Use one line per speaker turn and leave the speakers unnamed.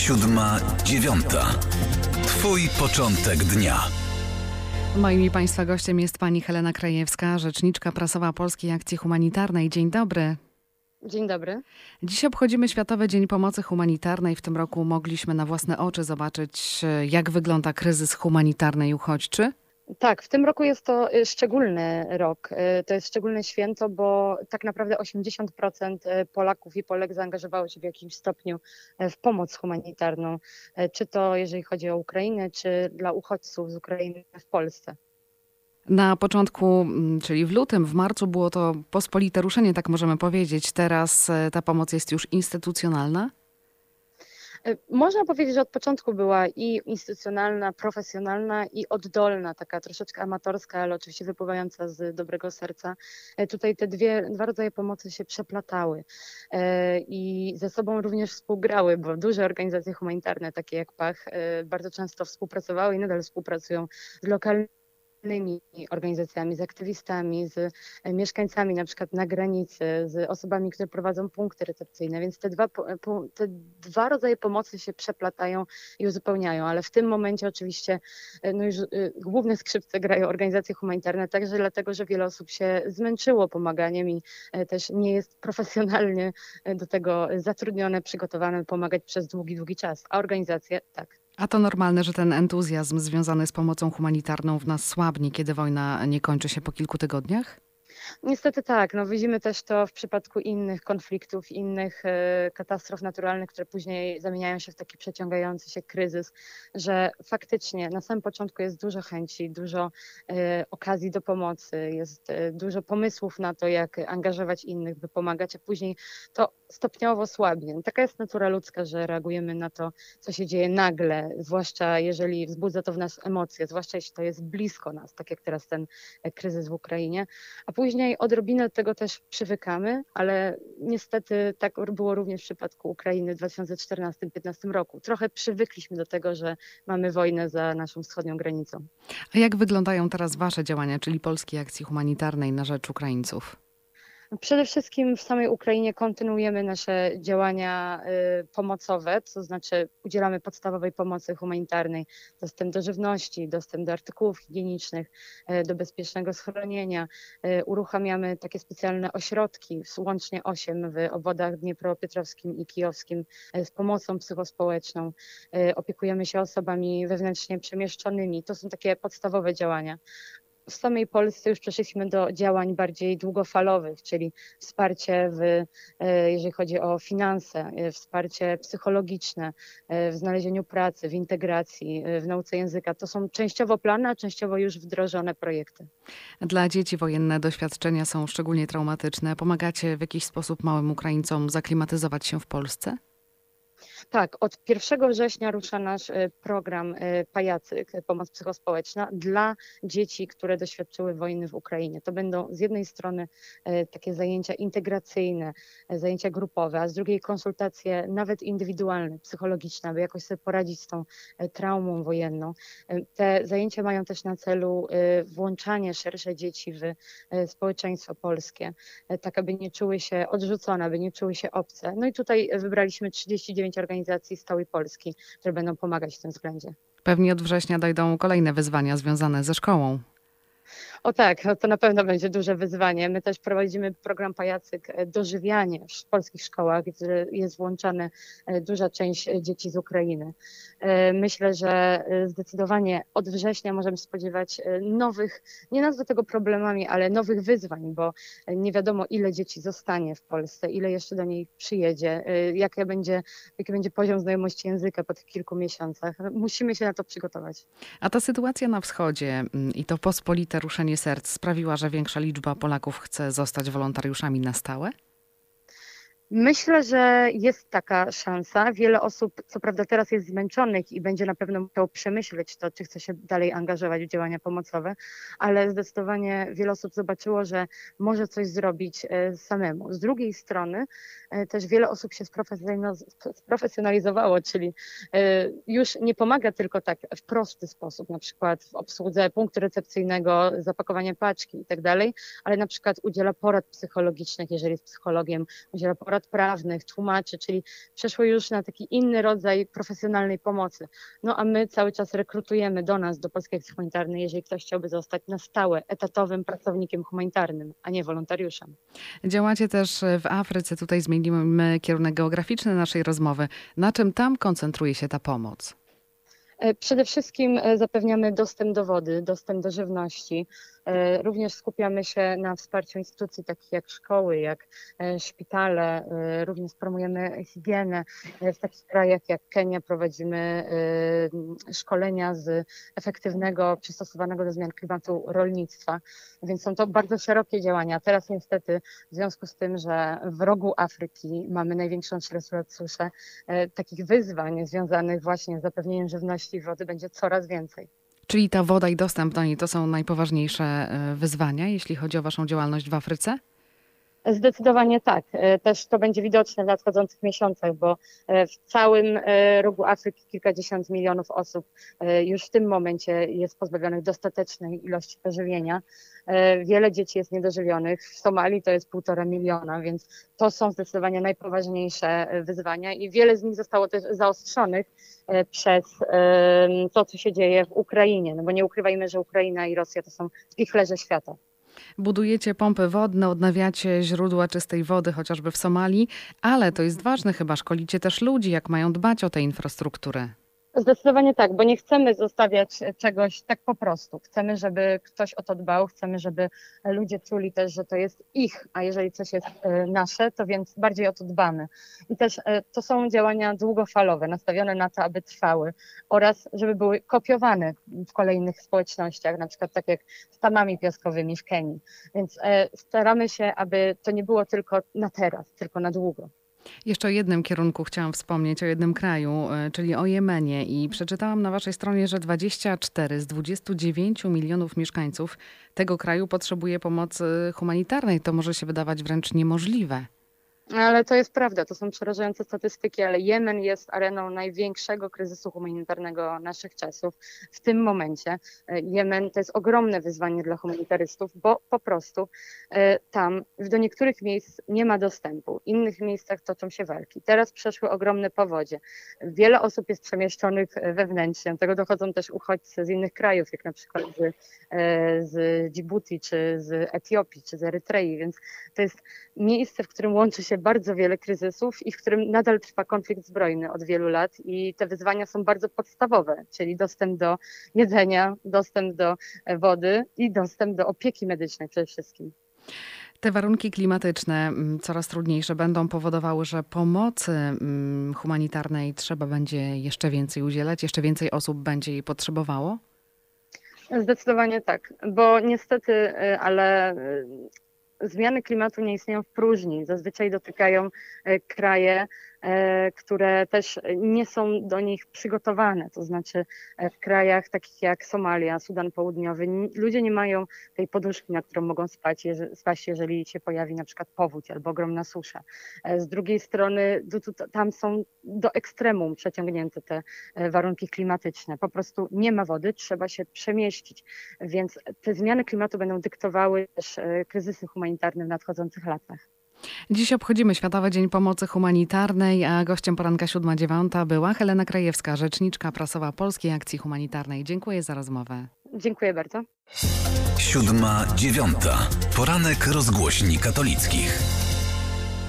siódma, dziewiąta. Twój początek dnia.
Moim i Państwa gościem jest pani Helena Krajewska, rzeczniczka prasowa Polskiej Akcji Humanitarnej. Dzień dobry.
Dzień dobry.
Dziś obchodzimy Światowy Dzień Pomocy Humanitarnej. W tym roku mogliśmy na własne oczy zobaczyć, jak wygląda kryzys humanitarny i uchodźczy.
Tak, w tym roku jest to y, szczególny rok. Y, to jest szczególne święto, bo tak naprawdę 80% y, Polaków i Polek zaangażowało się w jakimś stopniu w pomoc humanitarną, czy to jeżeli chodzi o Ukrainę, czy dla uchodźców z Ukrainy w Polsce.
Na początku, mm, czyli w lutym, w marcu było to pospolite ruszenie, tak możemy powiedzieć. Teraz ta pomoc jest już instytucjonalna?
E, można powiedzieć, że od początku była i instytucjonalna, profesjonalna i oddolna, taka troszeczkę amatorska, ale oczywiście wypływająca z dobrego serca. E, tutaj te dwie, dwa rodzaje pomocy się przeplatały e, i ze sobą również współgrały, bo duże organizacje humanitarne, takie jak PACH, bardzo często współpracowały i nadal współpracują z lokalnymi innymi organizacjami, z aktywistami, z e, mieszkańcami na przykład na granicy, z osobami, które prowadzą punkty recepcyjne, więc te dwa, te dwa rodzaje pomocy się przeplatają i uzupełniają, ale w tym momencie oczywiście e, no już e, główne skrzypce grają organizacje humanitarne, także dlatego, że wiele osób się zmęczyło pomaganiem i też nie jest profesjonalnie do tego zatrudnione, przygotowane pomagać przez długi, długi czas, a organizacje tak.
A to normalne, że ten entuzjazm związany z pomocą humanitarną w nas słabnie, kiedy wojna nie kończy się po kilku tygodniach?
Niestety tak. No, widzimy też to w przypadku innych konfliktów, innych e, katastrof naturalnych, które później zamieniają się w taki przeciągający się kryzys, że faktycznie na samym początku jest dużo chęci, dużo e, okazji do pomocy, jest e, dużo pomysłów na to, jak angażować innych, by pomagać, a później to stopniowo słabnie. No, taka jest natura ludzka, że reagujemy na to, co się dzieje nagle, zwłaszcza jeżeli wzbudza to w nas emocje, zwłaszcza jeśli to jest blisko nas, tak jak teraz ten kryzys w Ukrainie, a Później odrobinę do tego też przywykamy, ale niestety tak było również w przypadku Ukrainy w 2014-2015 roku. Trochę przywykliśmy do tego, że mamy wojnę za naszą wschodnią granicą.
A jak wyglądają teraz Wasze działania, czyli Polskiej Akcji Humanitarnej na rzecz Ukraińców?
Przede wszystkim w samej Ukrainie kontynuujemy nasze działania y, pomocowe, to znaczy udzielamy podstawowej pomocy humanitarnej, dostęp do żywności, dostęp do artykułów higienicznych, y, do bezpiecznego schronienia. Y, uruchamiamy takie specjalne ośrodki, łącznie osiem w obwodach dniepropietrowskim i kijowskim z pomocą psychospołeczną. Opiekujemy się osobami wewnętrznie przemieszczonymi. To są takie podstawowe działania w samej Polsce już przeszliśmy do działań bardziej długofalowych, czyli wsparcie, w, e, jeżeli chodzi o finanse, e, wsparcie psychologiczne e, w znalezieniu pracy, w integracji, w nauce języka. To są częściowo plany, a częściowo już wdrożone projekty.
Dla dzieci wojenne doświadczenia są szczególnie traumatyczne. Pomagacie w jakiś sposób małym Ukraińcom zaklimatyzować się w Polsce?
Tak, od 1 września rusza nasz e, program e, Pajacyk, e, pomoc psychospołeczna dla dzieci, które doświadczyły wojny w Ukrainie. To będą z jednej strony takie zajęcia integracyjne, zajęcia grupowe, a z drugiej konsultacje nawet indywidualne, psychologiczne, aby jakoś sobie poradzić z tą traumą wojenną. Te zajęcia mają też na celu włączanie szersze dzieci w społeczeństwo polskie, tak aby nie czuły się odrzucone, aby nie czuły się obce. No i tutaj wybraliśmy 39 organizacji, organizacji z Polski, które będą pomagać w tym względzie.
Pewnie od września dojdą kolejne wyzwania związane ze szkołą.
O tak, to na pewno będzie duże wyzwanie. My też prowadzimy program Pajacyk e, Dożywianie w polskich szkołach, gdzie jest włączana e, duża część e, dzieci z Ukrainy. Myślę, że zdecydowanie od września możemy spodziewać nowych, nie nazwę tego problemami, ale nowych wyzwań, bo nie wiadomo ile dzieci zostanie w Polsce, ile jeszcze do niej przyjedzie, jaki będzie, jaki będzie poziom znajomości języka po tych kilku miesiącach. Musimy się na to przygotować.
A ta sytuacja na wschodzie mm, i to pospolite ruszenie serc sprawiła, że większa liczba Polaków chce zostać wolontariuszami na stałe?
Myślę, że jest taka szansa. Wiele osób, co prawda teraz jest zmęczonych i będzie na pewno musiało przemyśleć to, czy chce się dalej angażować w działania pomocowe, ale zdecydowanie wiele osób zobaczyło, że może coś zrobić e, samemu. Z drugiej strony e, też wiele osób się sprofesjonalizowało, czyli e, już nie pomaga tylko tak w prosty sposób, na przykład w obsłudze punktu recepcyjnego, zapakowanie paczki i tak dalej, ale na przykład udziela porad psychologicznych, jeżeli jest psychologiem, udziela porad rad prawnych, tłumaczy, czyli przeszło już na taki inny rodzaj profesjonalnej pomocy. No a my cały czas rekrutujemy do nas, do Polskiej Akcji Humanitarnej, jeżeli ktoś chciałby zostać na stałe, etatowym pracownikiem humanitarnym, a nie wolontariuszem.
Działacie też w Afryce. Tutaj zmienimy kierunek geograficzny naszej rozmowy. Na czym tam koncentruje się ta pomoc?
E, przede wszystkim e, zapewniamy dostęp do wody, dostęp do żywności. E, również skupiamy się na wsparciu instytucji takich jak szkoły, jak szpitale. Również promujemy higienę. W takich krajach jak Kenia prowadzimy szkolenia z efektywnego, przystosowanego do zmian klimatu rolnictwa. Więc są to bardzo szerokie działania. Teraz niestety w związku z tym, że w rogu Afryki mamy największą suszę, takich wyzwań związanych właśnie z zapewnieniem żywności jakości wody będzie coraz więcej.
Czyli ta woda i dostęp do niej to są najpoważniejsze e, wyzwania, jeśli chodzi o Waszą działalność w Afryce?
Zdecydowanie tak. E, też to będzie widoczne w nadchodzących miesiącach, bo e, w całym e, rogu Afryki kilkadziesiąt milionów osób już w tym momencie jest pozbawionych dostatecznej ilości pożywienia. Wiele dzieci jest niedożywionych. W Somalii to jest półtora miliona, więc to są zdecydowanie najpoważniejsze wyzwania i wiele z nich zostało też zaostrzonych przez to, co się dzieje w Ukrainie. No bo nie ukrywajmy, że Ukraina i Rosja to są spichlerze świata.
Budujecie pompy wodne, odnawiacie źródła czystej wody, chociażby w Somalii, ale to jest ważne chyba, szkolicie też ludzi, jak mają dbać o tę infrastrukturę.
Zdecydowanie tak, bo nie chcemy zostawiać czegoś tak po prostu. Chcemy, żeby ktoś o to dbał, chcemy, żeby ludzie czuli też, że to jest ich, a jeżeli coś jest e, nasze, to więc bardziej o to dbamy. I też e, to są działania długofalowe, nastawione na to, aby trwały oraz żeby były kopiowane w kolejnych społecznościach, na przykład tak jak z tamami piaskowymi w Kenii. Więc e, staramy się, aby to nie było tylko na teraz, tylko na długo.
Jeszcze o jednym kierunku chciałam wspomnieć, o jednym kraju, e, czyli o Jemenie. I przeczytałam na waszej stronie, że 24 z 29 milionów mieszkańców tego kraju potrzebuje pomocy humanitarnej. To może się wydawać wręcz niemożliwe.
Ale to jest prawda, to są przerażające statystyki, ale Jemen jest areną największego kryzysu humanitarnego naszych czasów w tym momencie. E, Jemen to jest ogromne wyzwanie dla humanitarystów, bo po prostu e, tam do niektórych miejsc nie ma dostępu, w innych miejscach toczą się walki. Teraz przeszły ogromne powodzie. Wiele osób jest przemieszczonych wewnętrznie, do tego dochodzą też uchodźcy z innych krajów, jak na przykład z, e, z Djibouti, czy z Etiopii, czy z Erytrei, więc to jest miejsce, w którym łączy się bardzo wiele kryzysów i w którym nadal trwa konflikt zbrojny od wielu lat i te wyzwania są bardzo podstawowe, czyli dostęp do jedzenia, dostęp do e, wody i dostęp do opieki medycznej przede wszystkim.
Te warunki klimatyczne mm, coraz trudniejsze będą powodowały, że pomocy mm, humanitarnej trzeba będzie jeszcze więcej udzielać, jeszcze więcej osób będzie jej potrzebowało?
Zdecydowanie tak, bo niestety, e, ale zmiany klimatu nie istnieją w próżni. Zazwyczaj dotykają e, kraje, które też nie są do nich przygotowane. To znaczy e, w krajach takich jak Somalia, Sudan Południowy, ludzie nie mają tej poduszki, na którą mogą spać, spać jeżeli się pojawi na przykład powódź albo ogromna susza. E, z drugiej strony tam są do ekstremum przeciągnięte te warunki klimatyczne. Po prostu nie ma wody, trzeba się przemieścić. Więc te zmiany klimatu będą dyktowały też kryzysy humanitarne w nadchodzących latach.
Dziś obchodzimy Światowy Dzień Pomocy Humanitarnej, a gościem poranka 7.9 była Helena Krajewska, rzeczniczka prasowa Polskiej Akcji Humanitarnej. Dziękuję za rozmowę.
Dziękuję bardzo.
Siódma, dziewiąta. Poranek rozgłośni katolickich.